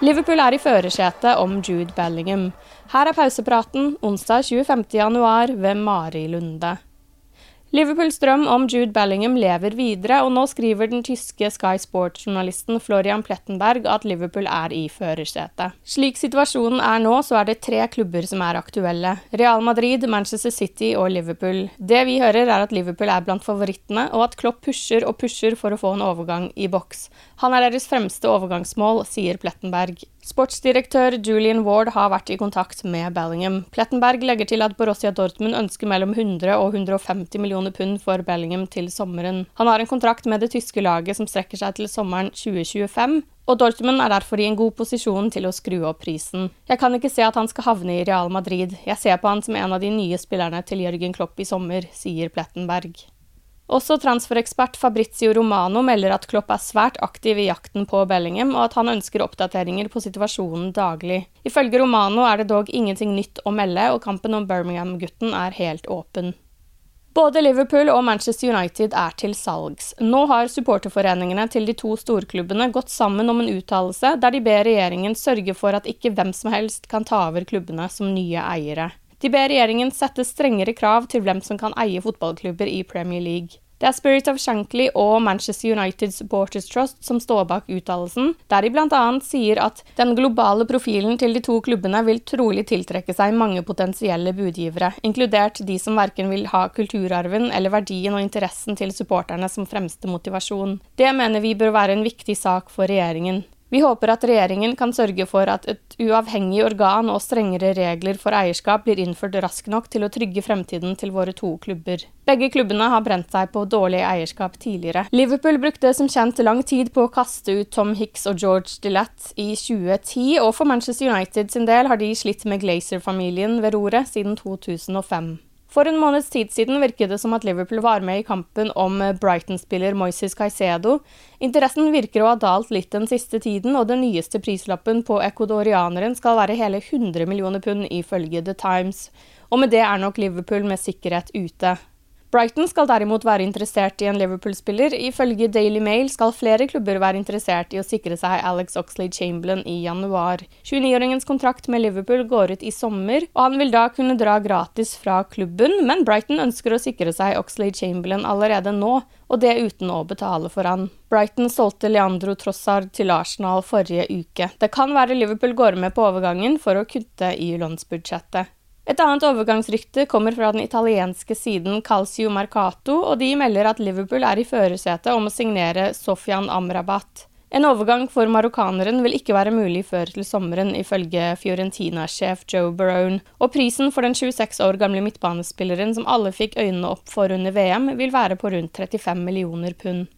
Liverpool er i førersetet om Jude Bellingham. Her er pausepraten onsdag 25. januar ved Mari Lunde. Liverpools drøm om Jude Bellingham lever videre, og nå skriver den tyske Sky Sport-journalisten Florian Plettenberg at Liverpool er i førersetet. Slik situasjonen er nå, så er det tre klubber som er aktuelle. Real Madrid, Manchester City og Liverpool. Det vi hører, er at Liverpool er blant favorittene, og at Klopp pusher og pusher for å få en overgang i boks. Han er deres fremste overgangsmål, sier Plettenberg. Sportsdirektør Julian Ward har vært i kontakt med Bellingham. Plettenberg legger til at Borussia Dortmund ønsker mellom 100 og 150 millioner pund for Bellingham til sommeren. Han har en kontrakt med det tyske laget som strekker seg til sommeren 2025, og Dortmund er derfor i en god posisjon til å skru opp prisen. Jeg kan ikke se at han skal havne i Real Madrid. Jeg ser på han som en av de nye spillerne til Jørgen Klopp i sommer, sier Plettenberg. Også transferekspert Fabrizio Romano melder at Klopp er svært aktiv i jakten på Bellingham, og at han ønsker oppdateringer på situasjonen daglig. Ifølge Romano er det dog ingenting nytt å melde, og kampen om Birmingham-gutten er helt åpen. Både Liverpool og Manchester United er til salgs. Nå har supporterforeningene til de to storklubbene gått sammen om en uttalelse der de ber regjeringen sørge for at ikke hvem som helst kan ta over klubbene som nye eiere. De ber regjeringen sette strengere krav til hvem som kan eie fotballklubber i Premier League. Det er Spirit of Shankly og Manchester United Supporters Trust som står bak uttalelsen, der de bl.a. sier at den globale profilen til de to klubbene vil trolig tiltrekke seg mange potensielle budgivere, inkludert de som verken vil ha kulturarven eller verdien og interessen til supporterne som fremste motivasjon. Det mener vi bør være en viktig sak for regjeringen. Vi håper at regjeringen kan sørge for at et uavhengig organ og strengere regler for eierskap blir innført raskt nok til å trygge fremtiden til våre to klubber. Begge klubbene har brent seg på dårlig eierskap tidligere. Liverpool brukte som kjent lang tid på å kaste ut Tom Hicks og George Dillett i 2010, og for Manchester United sin del har de slitt med Glazer-familien ved roret siden 2005. For en måneds tid siden virket det som at Liverpool var med i kampen om Brighton-spiller Moises Caicedo. Interessen virker å ha dalt litt den siste tiden, og den nyeste prislappen på ecuadorianeren skal være hele 100 millioner pund, ifølge The Times. Og med det er nok Liverpool med sikkerhet ute. Brighton skal derimot være interessert i en Liverpool-spiller. Ifølge Daily Mail skal flere klubber være interessert i å sikre seg Alex Oxlade Chamberlain i januar. 29-åringens kontrakt med Liverpool går ut i sommer, og han vil da kunne dra gratis fra klubben, men Brighton ønsker å sikre seg Oxlade Chamberlain allerede nå, og det uten å betale for han. Brighton solgte Leandro Trossard til Arsenal forrige uke. Det kan være Liverpool går med på overgangen for å kutte i lønnsbudsjettet. Et annet overgangsrykte kommer fra den italienske siden Calcio Marcato, og de melder at Liverpool er i førersetet om å signere Sofian Amrabat. En overgang for marokkaneren vil ikke være mulig før til sommeren, ifølge Fiorentina-sjef Joe Barone, og prisen for den 26 år gamle midtbanespilleren som alle fikk øynene opp for under VM, vil være på rundt 35 millioner pund.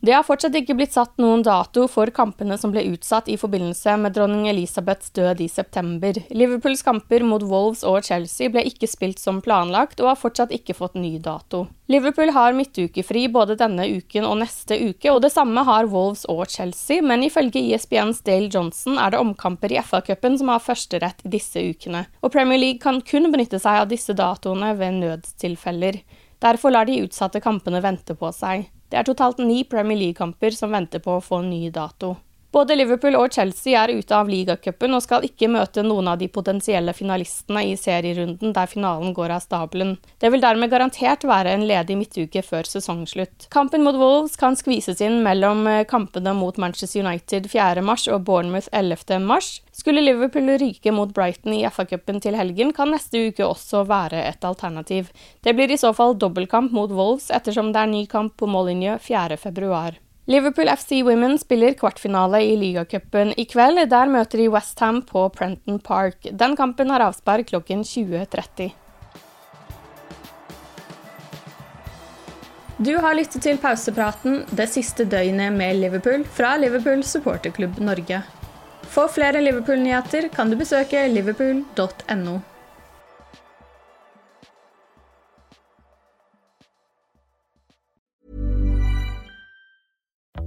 Det har fortsatt ikke blitt satt noen dato for kampene som ble utsatt i forbindelse med dronning Elisabeths død i september. Liverpools kamper mot Wolves og Chelsea ble ikke spilt som planlagt, og har fortsatt ikke fått ny dato. Liverpool har midtukefri både denne uken og neste uke, og det samme har Wolves og Chelsea, men ifølge ISBNs e Dale Johnson er det omkamper i FA-cupen som har førsterett disse ukene. Og Premier League kan kun benytte seg av disse datoene ved nødstilfeller. Derfor lar de utsatte kampene vente på seg. Det er totalt ni Premier League-kamper som venter på å få en ny dato. Både Liverpool og Chelsea er ute av ligacupen og skal ikke møte noen av de potensielle finalistene i serierunden der finalen går av stabelen. Det vil dermed garantert være en ledig midtuke før sesongslutt. Kampen mot Wolves kan skvises inn mellom eh, kampene mot Manchester United 4.3 og Bournemouth 11.3. Skulle Liverpool ryke mot Brighton i FA-cupen til helgen, kan neste uke også være et alternativ. Det blir i så fall dobbeltkamp mot Wolves ettersom det er ny kamp på Molyneux 4.2. Liverpool FC Women spiller kvartfinale i ligacupen i kveld. Der møter de Westham på Prenton Park. Den kampen har avspark klokken 20.30. Du har lyttet til pausepraten det siste døgnet med Liverpool fra Liverpool supporterklubb Norge. For flere Liverpool-nyheter kan du besøke liverpool.no.